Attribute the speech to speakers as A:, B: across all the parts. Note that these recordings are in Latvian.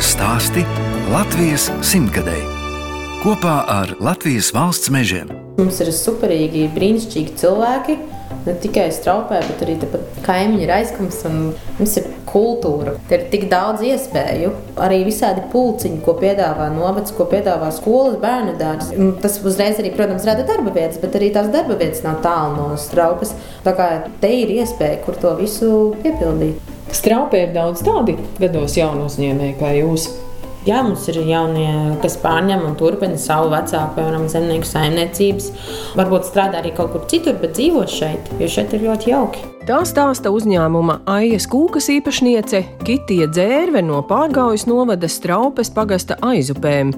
A: Latvijas stāsti Latvijas simtgadēji kopā ar Latvijas valsts mežiem.
B: Mums ir superīgi, brīnišķīgi cilvēki. Ne tikai straupē, bet arī kaimiņi ir aizkums un mums ir kultūra. Te ir tik daudz iespēju. Arī visādi pulciņi, ko piedāvā novads, ko piedāvā skolas, bērnu dārsts. Tas uzreiz arī, protams, rada darba vietas, bet arī tās darba vietas nav tālu no straupas. Tā kā te ir iespēja, kur to visu piepildīt.
C: Straupē ir daudz tādu gados jaunu uzņēmēju kā jūs.
B: Jā, mums ir jaunie, kas pārņem un turpina savu vecāku, piemēram, zemnieku saimniecības. Varbūt strādā arī kaut kur citur, bet dzīvo šeit, jo šeit ir ļoti jauki.
D: Tā stāsta uzņēmuma Aijas kūkas īpašniece Kitija Dzērve no Pārgaujas novada Straupes pagasta aizupēm.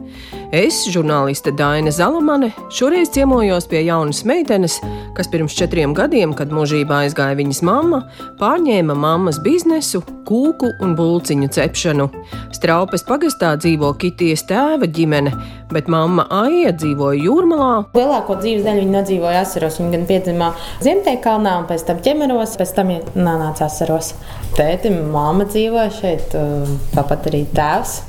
D: Es, žurnāliste Daina Zalamane, šoreiz ciemojos pie jaunas meitenes, kas pirms četriem gadiem, kad mūžībā aizgāja viņas mamma, pārņēma mammas biznesu, kūku un bulciņu cepšanu. Straupes pagastā dzīvo Kitijas tēva ģimene, bet mamma Aija dzīvoja jūrmalā.
B: Lielāko dzīves daļu viņa nodzīvoja asaros. Viņa gan piedzima Ziemteikalnā un pēc tam ķemeros, pēc tam nonāca asaros. Tētim, māma dzīvoja šeit, tāpat arī tēvs.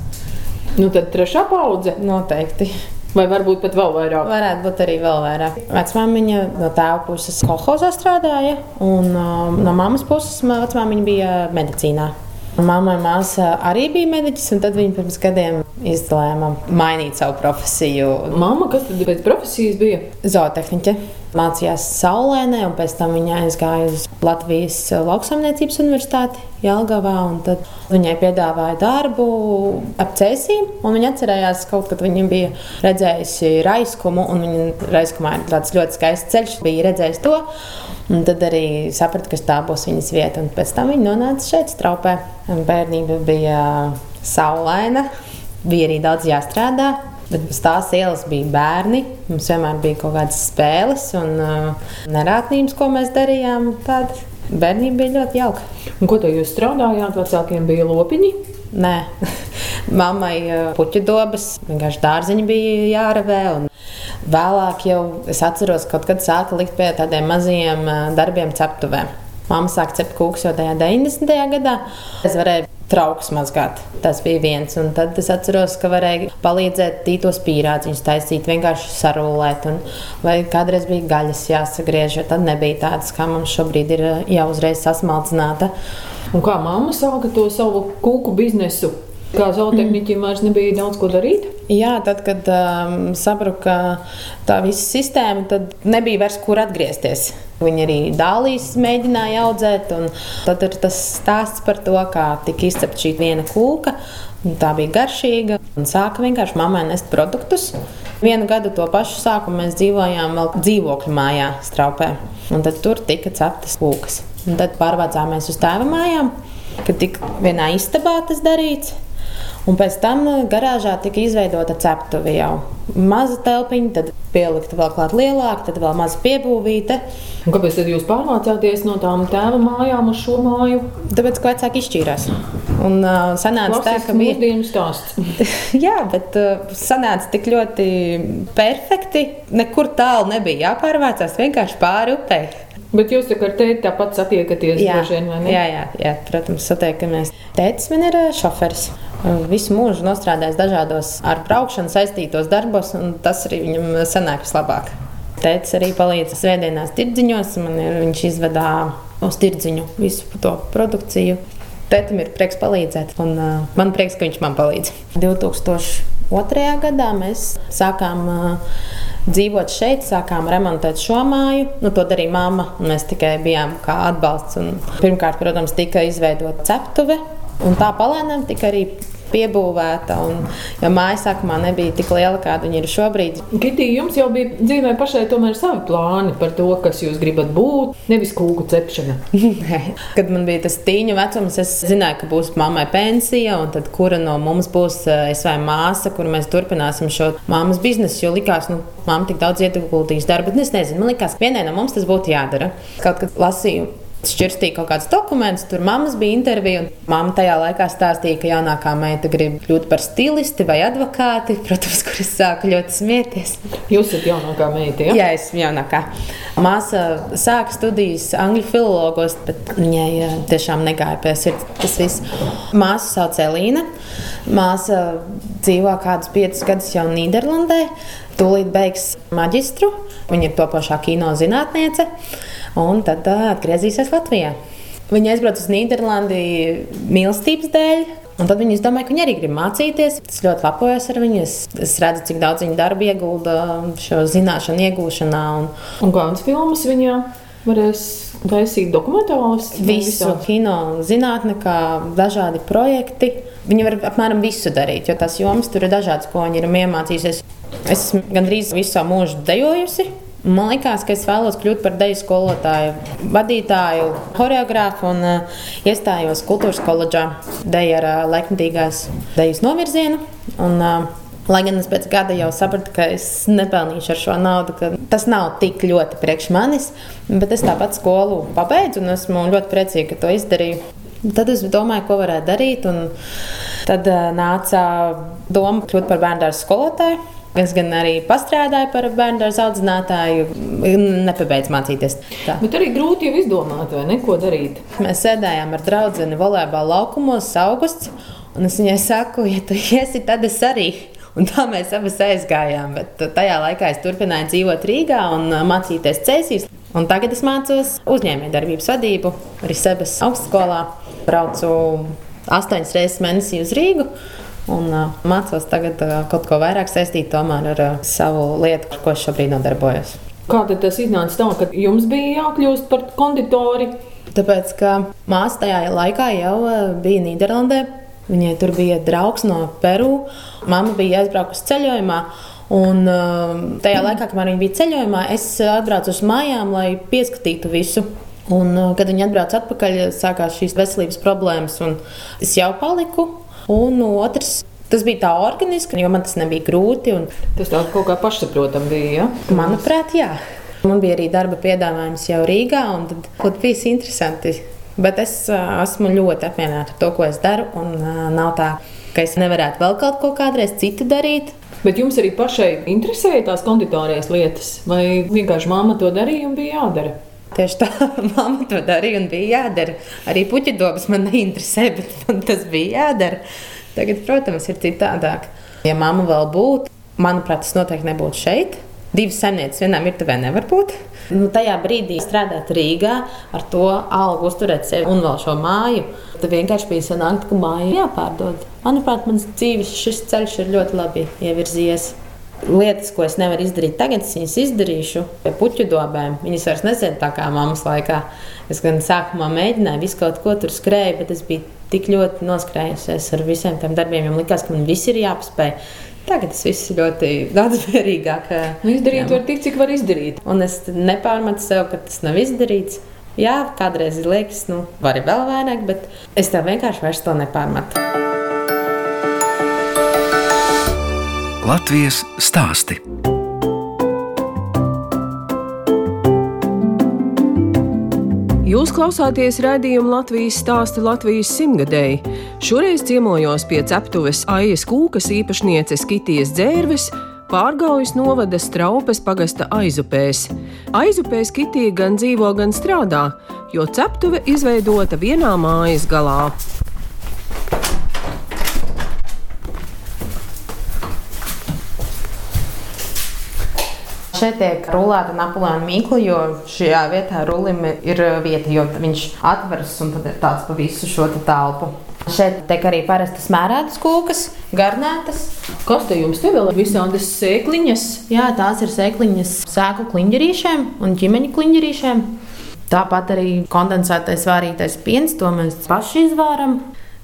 C: Nu, tad trešā paudze
B: noteikti.
C: Vai varbūt pat vēl vairāk?
B: Varētu būt arī vēl vairāk. Vecmāmiņa no tēva puses kolhozā strādāja, un um, no mammas puses vecmāmiņa bija medicīnā. Māmai māsa arī bija mediķis, un tad viņa pirms gadiem izlēma mainīt savu profesiju.
C: Māma, kas tad pēc profesijas bija?
B: Zootehniķe. Mācījās Saulēnē, un pēc tam viņa aizgāja uz Latvijas lauksaimniecības universitāti Jelgavā. Tad viņai piedāvāja darbu ap cēsīm, un viņa atcerējās, kaut kad viņa bija redzējusi raiskumu, un viņa raiskumā ir tāds ļoti skaists ceļš, bija redzējis to. Un tad arī sapratu, ka tā būs viņas vieta. Un pēc tam viņa nonāca šeit, straupē. Bērnība bija saulaina, bija arī daudz jāstrādā. Bet uz tās ielas bija bērni. Mums vienmēr bija kaut kādas spēles un uh, nerātnības, ko mēs darījām. Tāda bērnība bija ļoti jauka.
C: Un ko jūs strādājāt? Vecākiem bija lopiņi?
B: Nē, mammai uh, puķu dobas, vienkārši dārziņi bija jāravē. Un... Vēlāk jau es atceros, ka kaut kad sāka likt pie tādiem maziem uh, darbiem ceptuvēm. Mamma sāka cept kūkus jau tajā 90. gadā. Es varēju trauks mazgāt. Tas bija viens. Un tad es atceros, ka varēja palīdzēt tītos pīrādziņus taisīt, vienkārši sarūlēt. Un, vai kādreiz bija gaļas jāsagriež, jo tad nebija tādas, kā mums šobrīd ir jau uzreiz sasmalcināta.
C: Un kā mamma sāka to savu kūku biznesu? Kā zootehniķiem vairs nebija daudz ko darīt?
B: Jā, tad, kad um, sabruka tā visa sistēma, tad nebija vairs kur atgriezties. Viņi arī dālīs mēģināja audzēt, tad ir tas stāsts par to, kā tika izcepta šī viena kūka. Tā bija garšīga un sāka vienkārši mammai nest produktus. Vienu gadu to pašu sākumu mēs dzīvojām vēl dzīvokļu mājā, straupē. Un tad tur tika ceptas kūkas. Un tad pārvācāmies uz tēva mājām, kad tika vienā istabā tas darīts. Un pēc tam uh, garāžā tika izveidota ceptuve jau. Maza telpiņa, tad pielikta vēl klāt lielāka, tad vēl maza piebūvīta.
C: Un kāpēc tad jūs pārvācāties no tām tēva mājām uz šo māju?
B: Tāpēc, ka vecāki izšķīrās. Un uh, sanāca
C: tā,
B: ka bija
C: dienas stāsts.
B: Jā, bet uh, sanāca tik ļoti perfekti. Nekur tālu nebija jāpārvācās, vienkārši pāri upei.
C: Bet jūs ar tēti tāpat satiekaties?
B: Jā,
C: vien,
B: jā, jā, jā, protams, satiekamies. Tētis man ir šoferis. Visu mūžu nostrādājis dažādos ar braukšanu saistītos darbos, un tas arī viņam sanāk vislabāk. Tētis arī palīdz svētdienās tirdziņos. Man ir, viņš izvedā uz tirdziņu visu to produkciju. Tētim ir prieks palīdzēt, un uh, man prieks, ka viņš man palīdz. 2002. gadā mēs sākām uh, dzīvot šeit, sākām remontēt šo māju. Nu, to darīja mamma, un mēs tikai bijām kā atbalsts. Un, pirmkārt, protams, tika izveidota ceptuve, un tā palēnām tika arī piebūvēta. Un, jo māja sākumā nebija tik liela, kāda viņa ir šobrīd.
C: Kitī, jums jau bija dzīvē pašai tomēr savi plāni par to, kas jūs gribat būt, nevis kūku cepšana.
B: Kad man bija tas tīņu vecums, es zināju, ka būs mammai pensija, un tad kura no mums būs eh, es vai māsa, kur mēs turpināsim šo mammas biznesu. Jo likās, nu, mamma tik daudz ieguldījis darbu, bet es nezinu, man likās, vienai no mums tas būtu jādara. Kaut kad lasīju šķirstīja kaut kādus dokumentus. Tur mammas bija intervija, mamma tajā laikā stāstīja, ka jaunākā meita grib kļūt par stilisti vai advokāti. Protams, kur es sāku ļoti smieties.
C: Jūs esat jaunākā meita, ja?
B: Jā, es esmu jaunākā. Māsa sāka studijas angļu filologos, bet viņai tiešām negāja pie sirds tas viss. Māsu sauc Elīna. Māsa dzīvo kādus piecus gadus jau Nīderlandē. Tūlīt beigs maģistru. Viņa ir topošā kino zinātniece un tad atgriezīsies Latvijā. Viņa aizbrauca uz Nīderlandi mīlestības dēļ. Un tad viņi izdomāja, ka viņi arī grib mācīties. Es ļoti lepojos ar viņu. Es, es redzu, cik daudz viņa darba iegulda šo zināšanu iegūšanā. Un,
C: un kādas filmas viņā varēs taisīt dokumentālus?
B: Visu kino zinātnē, kā dažādi projekti. Viņi var apmēram visu darīt, jo tās jomas tur ir dažādas, ko viņi ir iemācījušies. Es esmu gandrīz visu savu mūžu dejojusi. Man liekas, ka es vēlos kļūt par deju skolotāju, vadītāju, choreogrāfu un uh, iestājos kultūras koledžā deju ar uh, laikmatīgās dejas novirzienu. Un, uh, Lai gan es pēc gada jau sapratu, ka es nepelnīšu ar šo naudu, ka tas nav tik ļoti priekš manis, bet es tāpat skolu pabeidzu un esmu ļoti priecīga, ka to izdarīju. Tad es domāju, ko varētu darīt. Tad nāca doma kļūt par bērnu dārza skolotāju. Es gan arī pastrādāju par bērnu dārza audzinātāju, nepabeidzu mācīties. Tā.
C: Bet arī grūti jau izdomāt, vai ne, ko darīt.
B: Mēs sēdējām ar draugu volejbola laukumos, augusts. Un es viņai saku, ja tu iesi, tad es arī. Un tā mēs abas aizgājām. Bet tajā laikā es turpināju dzīvot Rīgā un mācīties. Un tagad es mācos uzņēmējdarbības vadību arī Sebes augstskolā. Braucu astoņas reizes mēnesī uz Rīgu. Un uh, mācos tagad uh, kaut ko vairāk saistīt ar uh, savu lietu, ar ko es šobrīd nodarbojos.
C: Kā tas iznāca tā, ka jums bija jākļūst par konditori?
B: Tāpēc, ka māsa tajā laikā jau bija Nīderlandē. Viņai tur bija draugs no Peru. Mama bija aizbraukusi ceļojumā. Un tajā laikā, kad viņa bija ceļojumā, es atbraucu uz mājām, lai pieskatītu visu. Un, kad viņi atbrauca atpakaļ, sākās šīs veselības problēmas, es jau paliku Un otrs, tas bija tā organiski, jo man tas nebija grūti. Un...
C: Tas tā kaut kā pašsaprotami bija.
B: Ja? Manuprāt, jā. Man bija arī darba piedāvājums jau Rīgā, un tas bija interesanti. Bet es uh, esmu ļoti apmierināta ar to, ko es daru. Un, uh, nav tā, ka es nevarētu vēl kaut ko kādreiz citu darīt.
C: Bet jums arī pašai interesēja tās konditorijas lietas, vai vienkārši mamma to darīja un bija jādara?
B: Tieši tā, mamma to darīja un bija jādara. Arī puķa dobas man neinteresē, bet man tas bija jādara. Tagad, protams, ir citādāk. Ja mamma vēl būtu, manuprāt, tas noteikti nebūtu šeit. Divas saimnieces vienā virtuvē nevar būt. Nu, tajā brīdī strādāt Rīgā, ar to algu uzturēt sevi un vēl šo māju. Tad vienkārši bija sanākt, ka māja jāpārdod. Manuprāt, mans dzīves šis ceļš ir ļoti labi ievirzījies lietas, ko es nevaru izdarīt tagad, es viņas izdarīšu pie puķu dobēm. Viņas vairs nezina tā kā mammas laikā. Es gan sākumā mēģināju visu kaut ko tur skrēju, bet es biju tik ļoti noskrējusies ar visiem tiem darbiem. Man liekas, ka man viss ir jāpaspēj. Tagad tas viss ir ļoti daudz vērīgāk.
C: Nu, izdarīt var tik, cik var izdarīt.
B: Un es nepārmetu sev, ka tas nav izdarīts. Jā, kādreiz liekas, nu, vari vēl vairāk, bet es tev vienkārši vairs to nepārmetu.
A: Latvijas stāsti.
D: Jūs klausāties raidījuma Latvijas stāsta Latvijas simtgadēji. Šoreiz ciemojos pie ceptuves Aijas kūkas īpašnieces Kitijas dzērves, pārgaujas novada straupes pagasta aizupēs. Aizupēs Kitija gan dzīvo, gan strādā, jo ceptuve izveidota vienā mājas galā.
B: Šeit tiek rulēta Napoleona mīkla, jo šajā vietā rulim ir vieta, jo viņš atveras un tad ir tāds pa visu šo telpu. Šeit tiek arī parastas mērētas kūkas, garnētas.
C: Kas te jums te vēl ir? Visādas sēkliņas.
B: Jā, tās ir sēkliņas sēklu kliņģerīšiem un ķimeņa kliņģerīšiem. Tāpat arī kondensētais vārītais piens, to mēs paši izvāram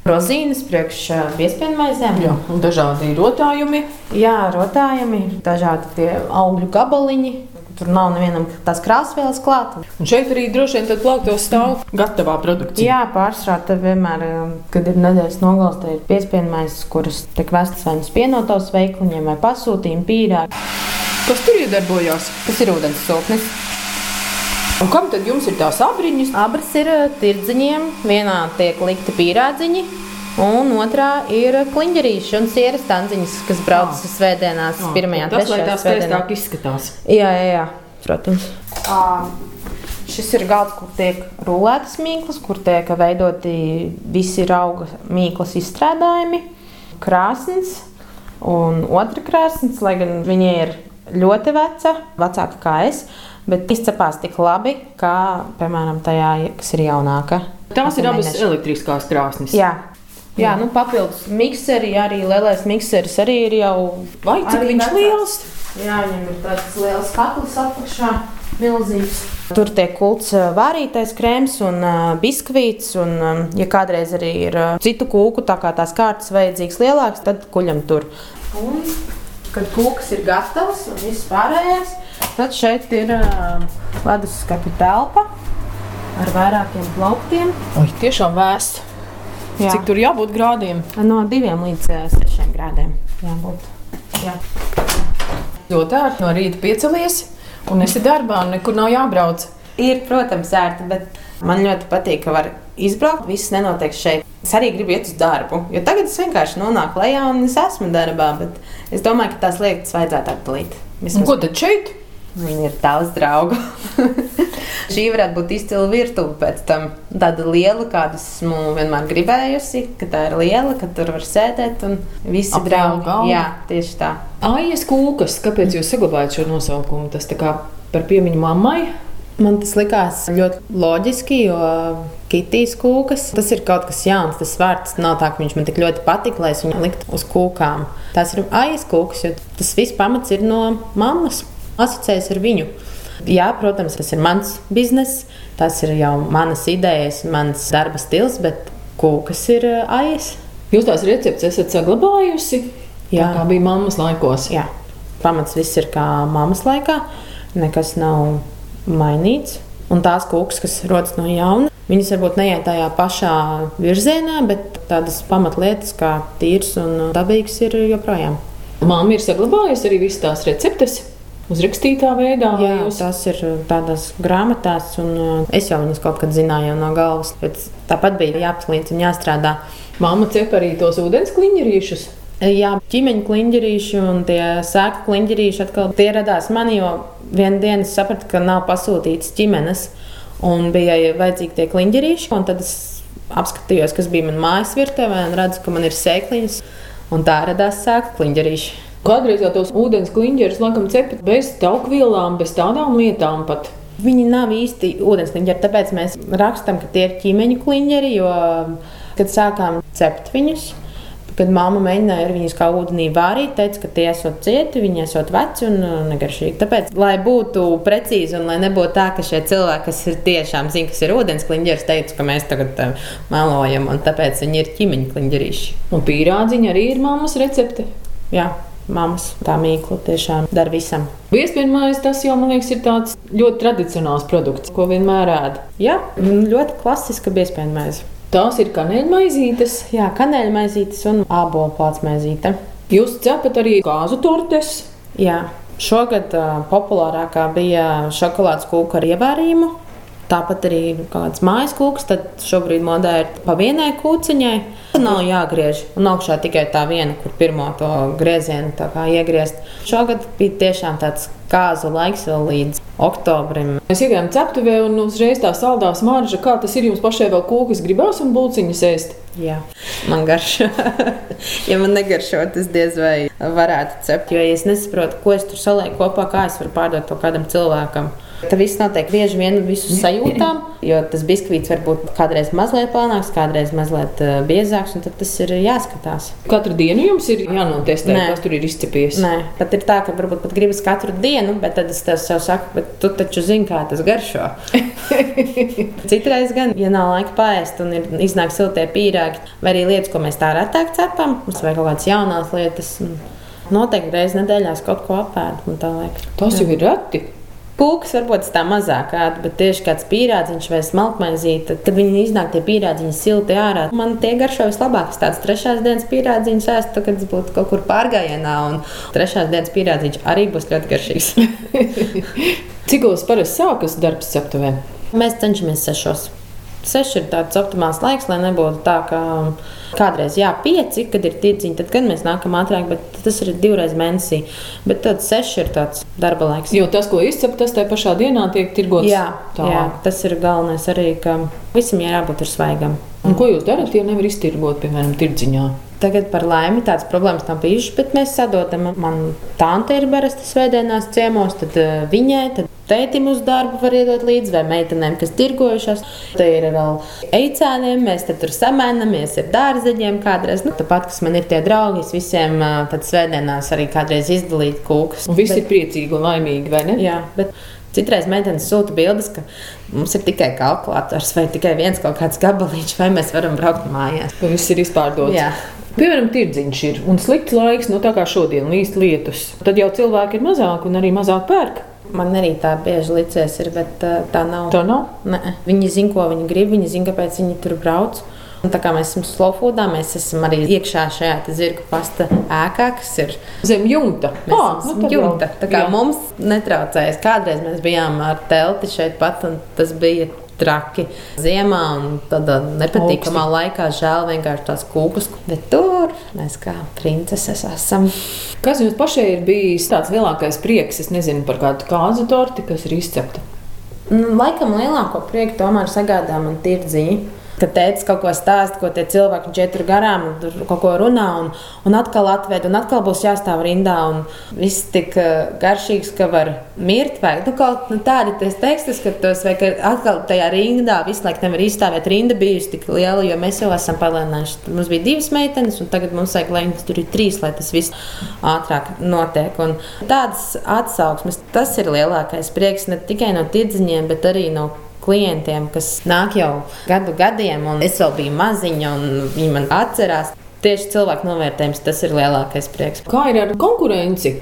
B: rozīnes, priekš piespiedu maizēm.
C: Jā, dažādi rotājumi.
B: Jā, rotājumi, dažādi tie augļu gabaliņi. Tur nav nevienam tās krāsvielas klāt.
C: Un šeit arī droši vien tad plauktos stāv gatavā produkcija.
B: Jā, pārsvarā te vienmēr, kad ir nedēļas nogals, te ir piespiedu maizes, kuras tiek vestas vai nu spienotos veikliņiem vai pasūtījumi pīrāgi.
C: Kas tur iedarbojās?
B: Tas ir ūdens sūknis.
C: Un kam tad jums ir tās abriņas?
B: Abras ir eh, tirdziņiem. Vienā tiek likti pīrādziņi, un otrā ir kliņģerīša un sieras tanziņas, kas brauc uz svētdienās,
C: Jā,
B: pirmajā
C: tas, lai
B: trešajā
C: tās
B: svētdienā.
C: skaistāk izskatās.
B: Jā, jā, jā, protams. À, šis ir galds, kur tiek rulētas mīklas, kur tiek veidoti visi auga mīklas izstrādājumi. krāsns un otra krāsns, lai gan viņa ir ļoti veca, vecāka kā es. Bet izcepās tik labi, kā, piemēram, tajā, kas ir jaunāka.
C: Tās ir abas elektriskās krāsnes.
B: Jā, Jā, nu papildus mikseri, arī lielais mikseris arī ir jau.
C: Vai cik viņš
B: vecāks.
C: liels?
B: Jā, viņam ir tāds liels katls apakšā, milzīgs. Tur tiek kults vārītais krēms un uh, biskvīts. Un, um, ja kādreiz arī ir uh, citu kūku, tā kā tās kārtas vajadzīgs lielāks, tad kuļam tur. Un, kad kūks ir gatavs un viss pārējais, tad šeit ir uh, leduskapja telpa ar vairākiem plauktiem.
C: Oi, tiešām vēsts.
B: Jā.
C: Cik tur jābūt grādiem?
B: No diviem līdz uh, sešiem grādiem jābūt. Jā.
C: Ļoti ērti no rīta piecelies un esi darbā un nekur nav jābrauc.
B: Ir, protams, ērti, bet man ļoti patīk, ka var izbraukt. Viss nenotiek šeit. Es arī gribu iet uz darbu, jo tagad es vienkārši nonāku lejā un es esmu darbā. Bet es domāju, ka tās lietas vajadzētu atdalīt. Vismaz
C: ko tad šeit?
B: Viņi ir daudz draugu. Šī varētu būt izcila virtuve pēc tam. Tāda liela, kādu esmu vienmēr gribējusi, ka tā ir liela, ka tur var sēdēt un visi
C: Ap
B: draugi.
C: galvu.
B: Jā, tieši tā.
C: Aijas kūkas. Kāpēc jūs saglabājat šo nosaukumu? Tas tā kā par piemiņu mammai.
B: Man tas likās ļoti loģiski, jo kitīs kūkas tas ir kaut kas jauns. Tas vārds nav tā, ka viņš man tik ļoti patika, lai es viņu liktu uz kūkām. Tās ir aijas kūkas, jo tas viss pamats ir no mammas, asociējas ar viņu. Jā, protams, tas ir mans bizness, tas ir jau manas idejas, mans darba stils, bet kūkas ir ā, aijas.
C: Jūs tās receptes esat saglabājusi?
B: Jā.
C: Tā bija mammas laikos.
B: Jā, pamats viss ir kā mammas laikā, nekas nav mainīts. Un tās kūkas, kas rodas no jauna, viņas varbūt neiet tajā pašā virzienā, bet tādas pamatlietas kā tīrs un dabīgs ir joprojām.
C: Māma ir saglabājusi arī visas tās receptes uzrakstītā veidā.
B: Jā,
C: jūs-
B: tas ir tādās grāmatās, un uh, es jau viņas kaut kad zināju no galvas. Tāpat bija jāapslīd un jāstrādā.
C: Māma cep arī tos ūdens kliņģerīšus.
B: Jā, ķīmeņa kliņģerīši un tie sēklu kliņģerīši atkal tie radās man, jo vienā dienā sapratu, ka nav pasūtīts ķimenes un bija vajadzīgi tie kliņģerīši. Tad es apskatījos, kas bija manā mājas virtuvē un redzu, ka man ir sēkliņas. Un tā radās sēklu kliņģerīši.
C: Kādreiz jau tos ūdens kliņģerus laikam cepat bez taukvielām, bez tādām lietām pat.
B: Viņi nav īsti ūdenskliņģeri, tāpēc mēs rakstām, ka tie ir ķīmeņa kliņģeri, jo, kad sākām cept viņus, kad mamma mēģināja ar viņus kā ūdenī vārīt, teica, ka tie esot cieti, viņi esot veci un uh, negaršīgi. Tāpēc, lai būtu precīzi un lai nebūtu tā, ka šie cilvēki, kas ir tiešām zina, kas ir ūdenskliņģeris, teica, ka mēs tagad uh, melojam, un tāpēc viņi ir ķīmeņa kliņģerīši.
C: Un pīrādziņa arī ir mammas recepte.
B: Jā, mammas tā mīkla tiešām dara visam.
C: Viespējamais tas jau, man liekas, ir tāds ļoti tradicionāls produkts, ko vienmēr ēd.
B: Jā, ļoti klasiska biezpienmaize.
C: Tās ir kanēļmaizītes.
B: Jā, kanēļmaizītes un ābolu plātsmaizīte.
C: Jūs cepat arī kāzu tortes.
B: Jā, šogad uh, populārākā bija šokolādes kūka ar ievārījumu. Tāpat arī kaut kāds mājas kūks, tad šobrīd modē ir pa vienai kūciņai. Tad nav jāgriež. Un augšā tikai tā viena, kur pirmo to griezienu iegriezt. Šogad bija tiešām tāds kāzu laiks vēl līdz oktobrim.
C: Mēs iegājām ceptuvē un uzreiz tā saldā smarža. Kā tas ir jums pašai vēl kūkas gribās un bulciņas ēst?
B: Jā, man garšo. ja man negaršo, tas diez vai varētu cept. Jo ja es nesaprotu, ko es tur salieku kopā, kā es varu pārdot to kādam cilvēkam. Tas viss notiek bieži vien visu sajūtām, jo tas biskvīts var būt kādreiz mazliet plānāks, kādreiz mazliet uh, biezāks, un tas ir jāskatās.
C: Katru dienu jums ir jānotestē, kas tur ir izcepies.
B: Nē, pat ir tā, ka varbūt pat gribas katru dienu, bet tad es tev saku, bet tu taču zini, kā tas garšo. Citreiz gan, ja nav laika pāriest un ir iznāk siltie pīrāgi, vai arī lietas, ko mēs tā retāk cepam, mums vajag kaut kādas jaunas lietas. Noteikti reizes nedēļā kaut ko apēdu.
C: Tas jau ir reti.
B: Pūks varbūt tā mazāk bet tieši kāds pīrādziņš vai smalkmaizīte, kad viņi iznāk tie pīrādziņi silti ārā, man tie garšo vislabāk. Es tāds trešās dienas pīrādziņš ēstu, kad es būtu kaut kur pārgājienā, un trešās dienas pīrādziņš arī būs ļoti garšīgs.
C: Cikos parasti sākas darbs ceptuvē?
B: Mēs cenšamies sešos. Seši ir tāds optimāls laiks, lai nebūtu tā, ka kādreiz jā, pieci, kad ir tirdziņi, tad gan mēs nākam ātrāk, bet tas ir divreiz mēnesī. Bet tad seši ir tāds darba laiks.
C: Jo tas, ko izcep, tas tajā pašā dienā tiek tirgots.
B: Jā,
C: tālāk.
B: jā, tas ir galvenais arī, ka visam jābūt ir svaigam.
C: Un ko jūs darat, ja nevar iztirgot, piemēram, tirdziņā?
B: Tagad par laimi tādas problēmas nav bijušas, bet mēs sadodam. Man tante ir barasta svētdienās ciemos, tad uh, viņai, tad tētim uz darbu var iedot līdzi, vai meitenēm, kas tirgojušās. Te ir vēl eicēniem, mēs tur samēnamies ar dārzeņiem kādreiz. Nu, tāpat, kas man ir tie draugi, visiem tad svētdienās arī kādreiz izdalīt kūkus.
C: Un visi
B: bet,
C: ir priecīgi un laimīgi, vai ne?
B: Jā, bet Citreiz meitenes sūta bildes, ka mums ir tikai kalkulators vai tikai viens kaut kāds gabaliņš, vai mēs varam braukt mājās.
C: Tas viss ir izpārdots.
B: Jā.
C: Piemēram, tirdziņš ir un slikts laiks, no nu, tā kā šodien līst lietus. Tad jau cilvēki ir mazāk un arī mazāk pērk.
B: Man arī tā bieži licies, ir, bet tā nav.
C: Tā nav?
B: Nē. Viņi zina, ko viņi grib, viņi zina, kāpēc viņi tur brauc. Un tā kā mēs esam slow foodā, mēs esam arī iekšā šajā zirga pasta ēkā, kas ir
C: zem jumta.
B: Esam nu jumta. Tā kā jā. mums netraucējas. Kādreiz mēs bijām ar telti šeit pat, un tas bija traki ziemā un tādā nepatīkamā Augsti. laikā. Žēl vienkārši tās kūkas, bet tur mēs kā princeses esam.
C: Kas jums pašai ir bijis tāds lielākais prieks? Es nezinu par kādu kāzu torti, kas ir izcepta.
B: Nu, laikam lielāko prieku tomēr sagādā man tirdziņa Kad tēvs kaut ko stāsta, ko tie cilvēki četri garām, tur kaut ko runā, un, un atkal atved, un atkal būs jāstāv rindā, un viss tik uh, garšīgs, ka var mirt. Vai nu, kaut nu, tādi tekstus, ka tos ka atkal tajā rindā visu laiku nevar izstāvēt. Rinda bijusi tik liela, jo mēs jau esam palēnājuši. Mums bija divas meitenes, un tagad mums vajag, lai tur ir trīs, lai tas viss ātrāk notiek. Un tādas atsauksmes, tas ir lielākais prieks ne tikai no tirdziņiem, bet arī no klientiem, kas nāk jau gadu gadiem, un es vēl biju maziņa, un viņi man atcerās. Tieši cilvēku novērtējums tas ir lielākais prieks.
C: Kā ir ar konkurenci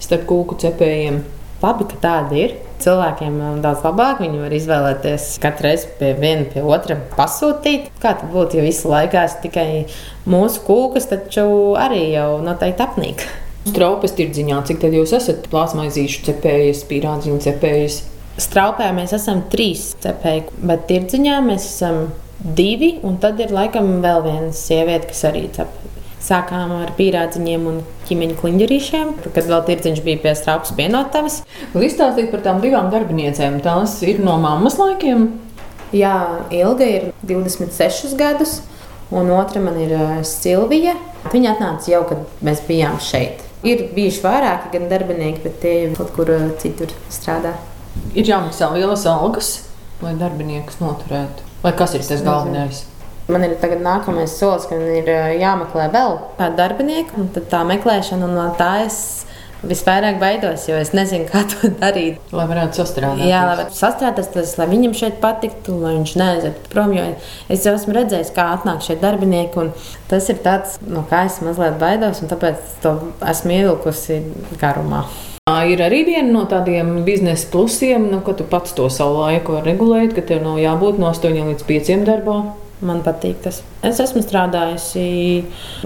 C: starp kūku cepējiem?
B: Labi, ka tāda ir. Cilvēkiem daudz labāk. Viņi var izvēlēties katru reizi pie viena, pie otra pasūtīt. Kā tad būtu, ja visu laiku tikai mūsu kūkas, taču arī jau noteikti apnīk.
C: Straupes tirdziņā, cik tad jūs esat plāsmaizīšu cepējas, pīrādziņu cepējas?
B: Straupē mēs esam trīs cepēji, bet tirdziņā mēs esam divi, un tad ir laikam vēl viena sieviete, kas arī cep. Sākām ar pīrādziņiem un ķīmeņa kliņģerīšiem, kad vēl tirdziņš bija pie straupas pienotavas.
C: Jūs izstāstīt par tām divām darbiniecēm. Tās ir no mammas laikiem?
B: Jā, Ilga ir 26 gadus, un otra man ir uh, Silvija. Viņa atnāca jau, kad mēs bijām šeit. Ir bijuši vairāki gan darbinieki, bet tie jau kaut kur uh, citur strādā
C: ir jāmaksā lielas algas, lai darbiniekus noturētu. Vai kas ir tas galvenais?
B: Man ir tagad nākamais solis, ka man ir jāmeklē vēl kāda darbinieka, un tā meklēšana, un no tā es visvairāk baidos, jo es nezinu, kā to darīt.
C: Lai varētu sastrādāties.
B: Jā, lai varētu sastrādāties, lai viņam šeit patiktu, lai viņš neaizietu prom. Jo es jau esmu redzējis, kā atnāk šie darbinieki, un tas ir tāds, no kā es mazliet baidos, un tāpēc to esmu ievilkusi garumā.
C: Ir arī viena no tādiem biznesa plusiem, nu, ka tu pats to savu laiku vari regulēt, ka tev nav jābūt no 8 līdz 5 darbā.
B: Man patīk tas. Es esmu strādājusi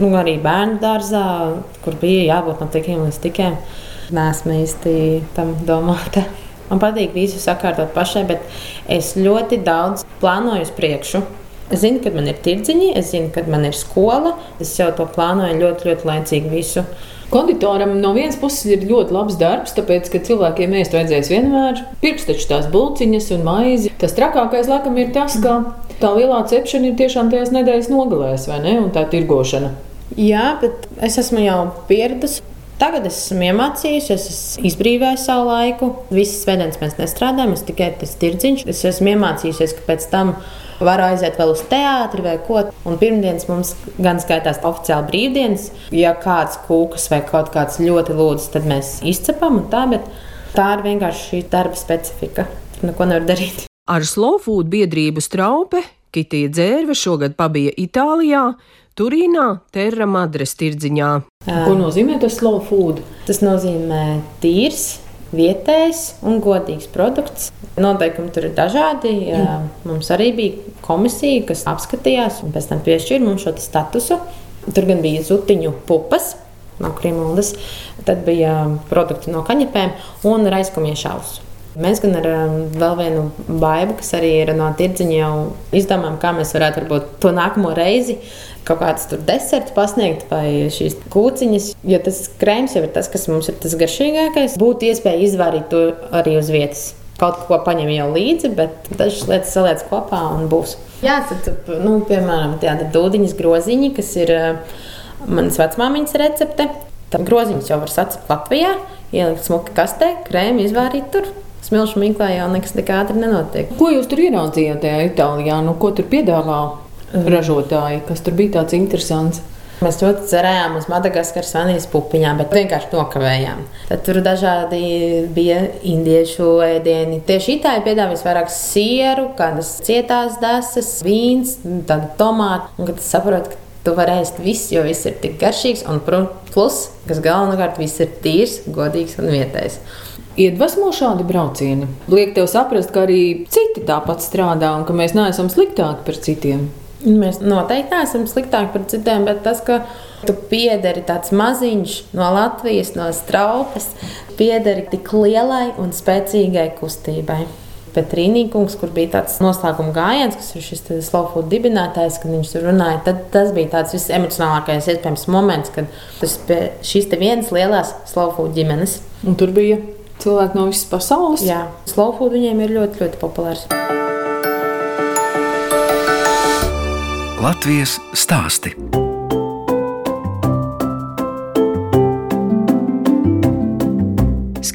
B: nu, arī bērnu dārzā, kur bija jābūt no tikiem līdz tikiem. Nē, esmu īsti tam domāta. Man patīk visu sakārtot pašai, bet es ļoti daudz plānoju uz priekšu. Es zinu, kad man ir tirdziņi, es zinu, kad man ir skola. Es jau to plānoju ļoti, ļoti laicīgi visu.
C: Konditoram no vienas puses ir ļoti labs darbs, tāpēc, ka cilvēkiem ēst vajadzēs vienmēr. Pirks taču tās bulciņas un maizi. Tas trakākais, laikam, ir tas, ka tā lielā cepšana ir tiešām tajās nedēļas nogalēs, vai ne? Un tā tirgošana.
B: Jā, bet es esmu jau pieradusi. Tagad es esmu iemācījusies, es izbrīvēju savu laiku. Visas svētdienas mēs nestrādājam, es tikai tas tirdziņš. Es esmu iemācījusies, ka pēc tam varu aiziet vēl uz teātri vai ko. Un pirmdienas mums gan skaitās oficiāli brīvdienas. Ja kāds kūkas vai kaut kāds ļoti lūdz, tad mēs izcepam un tā, bet tā ir vienkārši šī darba specifika. Neko nevar darīt.
D: Ar slow food biedrību straupe Kitija Dzērve šogad pabija Itālijā. Turīnā, Terra Madres tirdziņā.
C: Ko nozīmē tas slow food?
B: Tas nozīmē tīrs, vietējs un godīgs produkts. Noteikumi tur ir dažādi. Jā. Mums arī bija komisija, kas apskatījās un pēc tam piešķīra mums šo statusu. Tur gan bija zutiņu pupas. No krimuldas, tad bija produkti no kaņepēm un raizkumiešu ausu. Mēs gan ar um, vēl vienu baidu, kas arī ir no tirdziņa, jau izdomājām, kā mēs varētu varbūt to nākamo reizi kaut kādus desertus pasniegt vai šīs kūciņas. Jo tas krēms jau ir tas, kas mums ir tas garšīgākais. Būtu iespēja izvārīt to arī uz vietas. Kaut ko paņem jau līdzi, bet dažas lietas saliec kopā un būs. Jā, tad, nu, piemēram, tāda dūdiņas groziņa, kas ir manas vecmāmiņas recepte. Groziņus jau var sacept Latvijā, ielikt smuki kastē, krēmu izvārīt tur. Smilšu mīklā jau nekas tik ātri nenotiek.
C: Ko jūs tur ieraudzījāt tajā Itālijā? Nu, ko tur piedāvā ražotāji? Kas tur bija tāds interesants?
B: Mēs ļoti cerējām uz Madagaskaras vanīļas pupiņām, bet vienkārši nokavējām. Tad tur dažādi bija indiešu ēdieni. Tieši itāļi piedāvāja visvairāk sieru, kādas cietās desas, vīns, tādu tomātu. Un kad saproti, ka tu vari ēst visu, jo viss ir tik garšīgs, un plus, kas galvenokārt, viss ir tīrs, godīgs un vietējs.
C: Iedvesmo šādi braucieni. Liek tev saprast, ka arī citi tāpat strādā un ka mēs neesam sliktāki par citiem.
B: Mēs noteikti neesam sliktāki par citiem, bet tas, ka tu piederi tāds maziņš no Latvijas, no straupas, piederi tik lielai un spēcīgai kustībai. Petrīnīkungs, kur bija tāds noslēguma gājiens, kas ir šis food dibinātājs, kad viņš tur runāja, tad tas bija tāds visemocionālākais iespējams moments, kad tas bija šīs vienas lielās food ģimenes.
C: Un tur bija cilvēki no visas pasaules.
B: Jā, slow food viņiem ir ļoti, ļoti populārs.
A: Latvijas stāsti.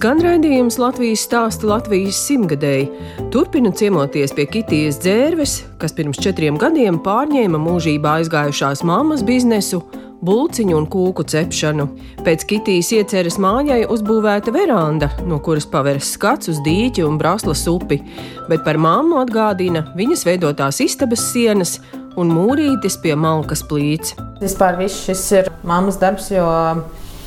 D: Skan raidījums Latvijas stāsta Latvijas simtgadēji. Turpina ciemoties pie Kitijas dzērves, kas pirms četriem gadiem pārņēma mūžībā aizgājušās mammas biznesu, bulciņu un kūku cepšanu. Pēc Kitijas ieceres mājai uzbūvēta veranda, no kuras paveras skats uz dīķi un braslas upi, bet par mammu atgādina viņas veidotās istabas sienas un mūrītis pie malkas plīts.
B: Vispār viss šis ir mammas darbs, jo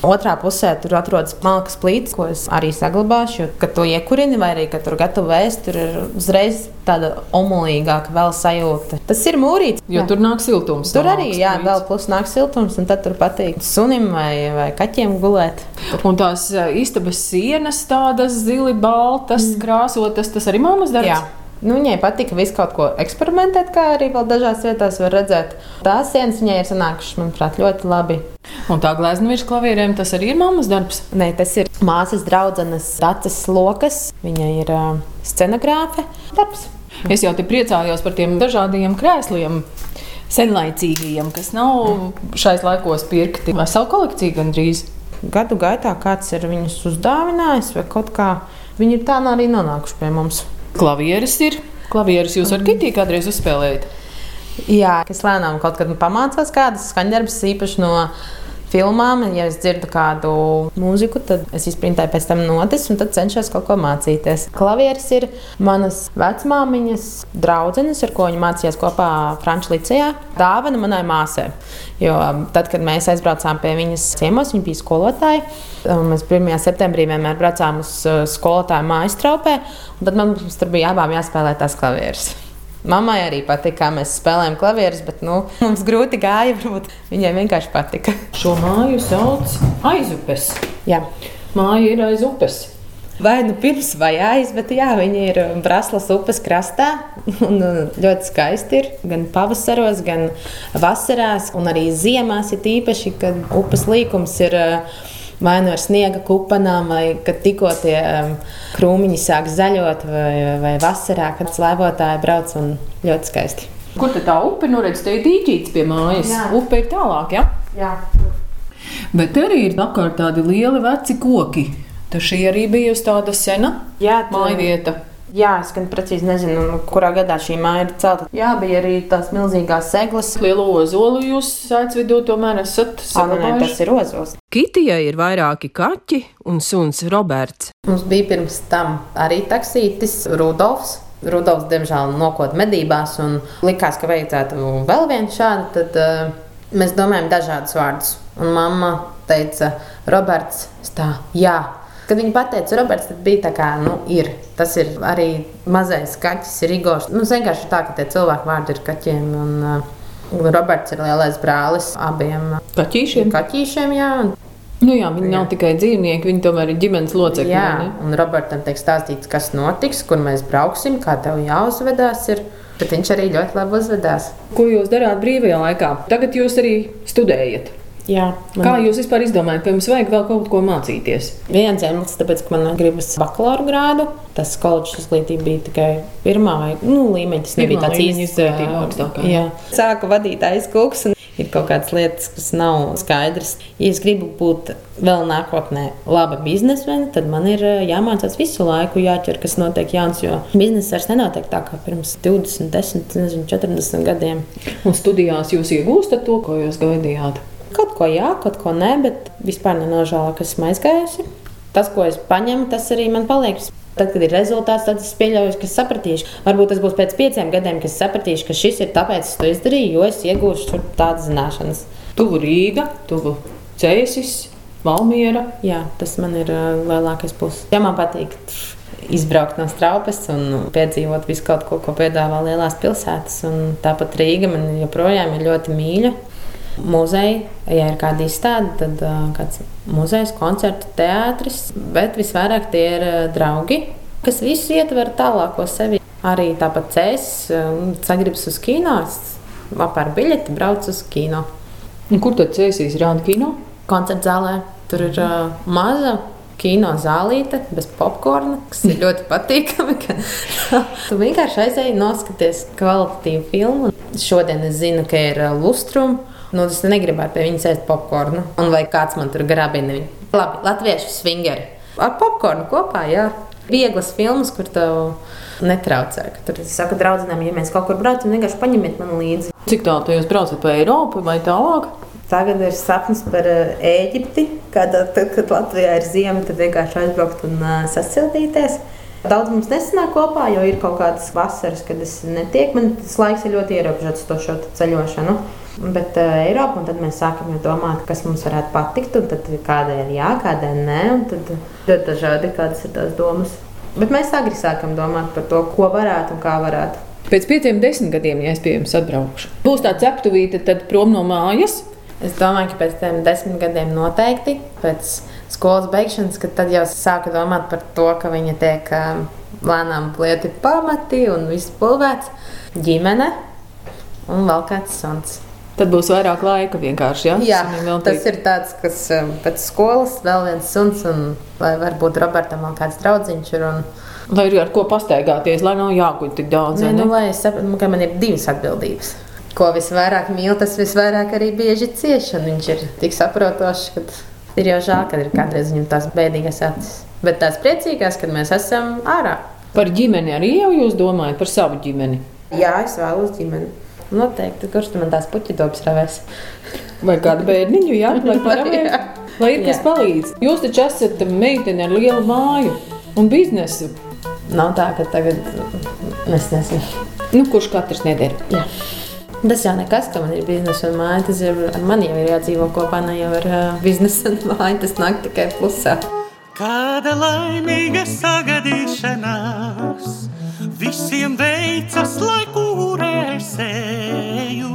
B: Otrā pusē tur atrodas malkas plīts, ko es arī saglabāšu. Jo, kad to iekurini, vai arī kad tur gatavo ēst, tur ir uzreiz tāda omulīgāka vēl sajūta. Tas ir mūrīts.
C: Jo jā. tur nāk siltums.
B: Tur arī jā, plīts. vēl plus nāk siltums, un tad tur patīk sunim vai, vai kaķiem gulēt.
C: Un tās istabas sienas tādas zili, baltas, mm. krāsotas, tas arī mammas darbs. Jā.
B: Nu, viņai patika visu kaut ko eksperimentēt, kā arī vēl dažās vietās var redzēt. Tās sienas viņai ir sanākušas, manuprāt, ļoti labi.
C: Un tā glezna virs klavierēm, tas arī ir mammas darbs.
B: Nē, tas ir māsas draudzenes Dācis Lokas. Viņa ir uh, scenogrāfe darbs.
C: Es jau te priecājos par tiem dažādiem krēsliem. Senlaicīgajiem, kas nav šais laikos pirkti, vai savu kolekciju gandrīz.
B: Gadu gaitā kāds ir viņus uzdāvinājis, vai kaut kā viņi ir tā arī nonākuši pie mums.
C: Klavieres ir. Klavieres jūs ar Kitiju kādreiz uzspēlējat?
B: Jā, es lēnām kaut kad pamācos kādas skaņdarbus, īpaši no filmām. Ja es dzirdu kādu mūziku, tad es izprintēju pēc tam notis un cenšos kaut ko mācīties. Klavieris ir manas vecmāmiņas draudzenes, ar ko viņa mācījās kopā Frančijas licejā. Dāvana manai māsai. Jo tad, kad mēs aizbraucām pie viņas ciemos, viņa bija skolotāja. Mēs 1. septembrī vienmēr braucām uz uh, skolotāju mājas traupē, un tad mums tur bija abām jāspēlē tās klavieres. Mammai arī patika, kā mēs spēlējām klavierus, bet nu, mums grūti gāja. Varbūt viņai vienkārši patika.
C: Šo māju sauc aizupes.
B: Jā.
C: Māja ir aiz upes.
B: Vai nu pirms vai aiz, bet jā, viņi ir Braslas upes krastā. Un ļoti skaisti ir gan pavasaros, gan vasarās, un arī ziemās ir īpaši, kad upes līkums ir vai nu ar sniega kupanām, vai kad tikko tie krūmiņi sāk zaļot, vai, vai vasarā, kad slēpotāji brauc un ļoti skaisti.
C: Kur tad tā upe, nu redz, te ir dīķīts pie mājas. Jā. Upe ir tālāk, ja?
B: Jā.
C: Bet arī ir apkārt tādi lieli veci koki. Tā šī arī bijusi tāda sena
B: Jā,
C: tā... māja vieta.
B: Jā, es gan precīzi nezinu, nu, kurā gadā šī māja ir celta. Jā, bija arī tās milzīgās seglas.
C: Lielu ozolu jūs aizvidū tomēr esat
B: saglabājuši. Tas ir ozols.
D: Kitijai ir vairāki kaķi un suns Roberts.
B: Mums bija pirms tam arī taksītis Rudolfs. Rudolfs, diemžēl, nokot medībās un likās, ka vajadzētu vēl vienu šādu. Tad uh, mēs domājam dažādus vārdus. Un mamma teica, Roberts, tā, jā, Kad viņi pateica, Roberts, tad bija tā kā, nu, ir. Tas ir arī mazais kaķis, ir Igors. Nu, vienkārši tā, ka tie cilvēku vārdi ir kaķiem. Un, uh, Roberts ir lielais brālis abiem
C: kaķīšiem.
B: kaķīšiem jā.
C: Nu jā, viņi jā. nav tikai dzīvnieki, viņi tomēr ir ģimenes locekļi.
B: Jā, un Robertam tiek stāstīts, kas notiks, kur mēs brauksim, kā tev jāuzvedās. Ir. Bet viņš arī ļoti labi uzvedās.
C: Ko jūs darāt brīvajā laikā? Tagad jūs arī studējat.
B: Jā,
C: man... Kā jūs vispār izdomājat, ka jums vajag vēl kaut ko mācīties?
B: Viens iemesls, tāpēc, ka man gribas bakalaura grādu. Tas koledžas izglītība bija tikai pirmā vai, nu, līmeņa. Tas nebija tāds īsts. Sāku vadīt aizkūks un ir kaut kādas lietas, kas nav skaidras. Ja es gribu būt vēl nākotnē laba biznesmene, tad man ir jāmācās visu laiku, jāķer, kas notiek jauns. Jo biznesa vairs nenotiek tā kā pirms 20, 10, nezinu, 40 gadiem.
C: Un studijās jūs iegūstat to, ko jūs gaidījāt?
B: Ko jā, kaut ko nē, bet vispār nenožēloju, ka esmu aizgājusi. Tas, ko es paņemu, tas arī man paliek. Tad, kad ir rezultāts, tad es pieļauju, ka sapratīšu. Varbūt tas būs pēc pieciem gadiem, kad sapratīšu, ka šis ir tāpēc, ka es to izdarīju, jo es iegūšu tādas zināšanas.
C: Tuvu Rīga, tuvu Cēsis, Valmiera.
B: Jā, tas man ir uh, lielākais pluss. Ja man patīk izbraukt no straupas un piedzīvot visu kaut ko, ko piedāvā lielās pilsētas, un tāpat Rīga man joprojām ir ļoti mīļa. Muzeja, ja ir kāda izstāde, tad kāds muzejs, koncerts, teātris, bet visvairāk tie ir draugi, kas visu ietver tālāko sevi. Arī tāpat cēs, sagribas uz kino, apēr biļeti, brauc uz kino.
C: Un kur tad cēsīs rāda kino?
B: Koncerta zālē. Tur ir uh, maza kino zālīte bez popkorna, kas ir ļoti patīkami. tu vienkārši aizēji noskaties kvalitatīvu filmu. Šodien es zinu, ka ir lustrums. Nu, es negribētu pie viņas ēst popkornu, un vai kāds man tur grabina. Labi, latviešu swingeri. Ar popkornu kopā, jā. Vieglas filmas, kur tev netraucē. Tur es saku draudzenēm, ja mēs kaut kur braucam, vienkārši paņemiet mani līdzi.
C: Cik tālu jūs braucat pa Eiropu vai tālāk?
B: Tagad ir sapnis par Eģipti. Kad, tad, kad Latvijā ir ziema, tad vienkārši aizbraukt un uh, sasildīties. Daudz mums nesanāk kopā, jo ir kaut kādas vasaras, kad es netieku. Man tas laiks ir ļoti ierobežots to šo ceļošanu. Bet uh, Eiropa, un tad mēs sākam domāt, kas mums varētu patikt, un tad kādai ir jā, kādai nē, un tad ļoti dažādi kādas ir tās domas. Bet mēs agri sākam domāt par to, ko varētu un kā varētu.
C: Pēc pieciem, desmit gadiem, ja es pie jums atbraukšu, būs tāds aptuvīte, tad prom no mājas.
B: Es domāju, ka pēc tam desmit gadiem noteikti, pēc skolas beigšanas, kad tad jau sāka domāt par to, ka viņa tiek lēnām plieti pamati un viss pulvēts, ģimene un vēl kāds suns.
C: Tad būs vairāk laika vienkārši.
B: Ja? Jā, tas ir tāds, kas um, pēc skolas vēl viens suns, un lai varbūt Robertam vēl kāds draudziņš ir. Un...
C: Lai ir ar ko pastaigāties, lai nav jāguļ tik daudz.
B: Ne, nu, lai es saprotu, ka man ir divas atbildības. Ko visvairāk mīl, tas visvairāk arī bieži cieš. Viņš ir tik saprotošs, ka ir jau žēl, ka ir kādreiz viņam tās bēdīgas acis. Bet tās priecīgās, kad mēs esam ārā.
C: Par ģimeni arī jau jūs domājat par savu ģimeni?
B: Jā, es vēlos ģimeni. Noteikti, kurš man tās puķi tops ravēs.
C: Vai kādu bērniņu, jā, lai paramēs? Lai ir kas palīdz. Jūs taču esat meitene ar lielu māju un biznesu.
B: Nav tā, ka tagad es nezinu.
C: Nu, kurš katrs nedara?
B: Jā. Tas jau nekas, ka man ir biznesa un māja. Tas ir ar mani jau ir jādzīvo kopā, ne jau ar uh, biznesa un māju. Tas nāk tikai plusā. Kāda laimīga sagadīšanās visiem veicas, lai kurēsēju,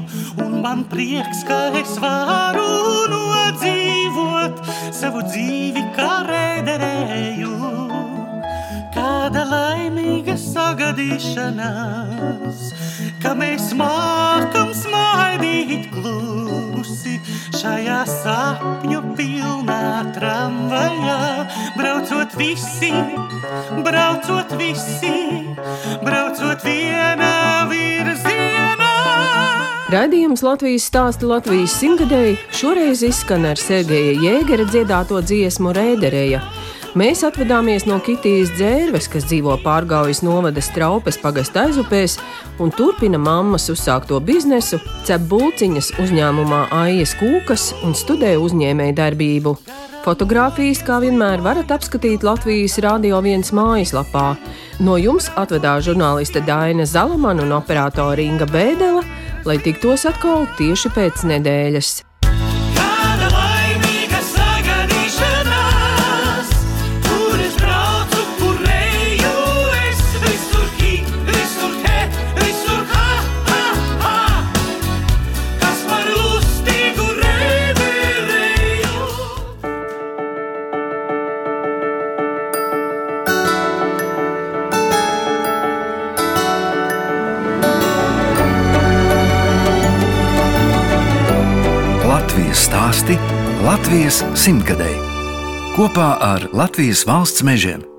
B: un man prieks, ka es varu nodzīvot savu dzīvi kā rēderēju. Kāda laimīga sagadīšanās, ka mēs mākam smaidīt klusi šajā sapņu pilnā tramvajā, braucot visi, braucot visi, braucot vienā virzienā.
D: Radījums Latvijas stāsta Latvijas simtgadēji šoreiz izskan ar Sergeja Jēgera dziedāto dziesmu Rēderēja. Mēs atvadāmies no Kitijas dzērves, kas dzīvo pārgājas novada straupes pagasta aizupēs un turpina mammas uzsākto biznesu, cep bulciņas uzņēmumā Aijas Kūkas un studē uzņēmēju darbību. Fotogrāfijas, kā vienmēr, varat apskatīt Latvijas Rādio 1 mājaslapā. No jums atvedās žurnāliste Daina Zalamana un operātore Inga Bēdela, lai tiktos atkal tieši pēc nedēļas.
A: Latvijas simtgadēji kopā ar Latvijas valsts mežiem.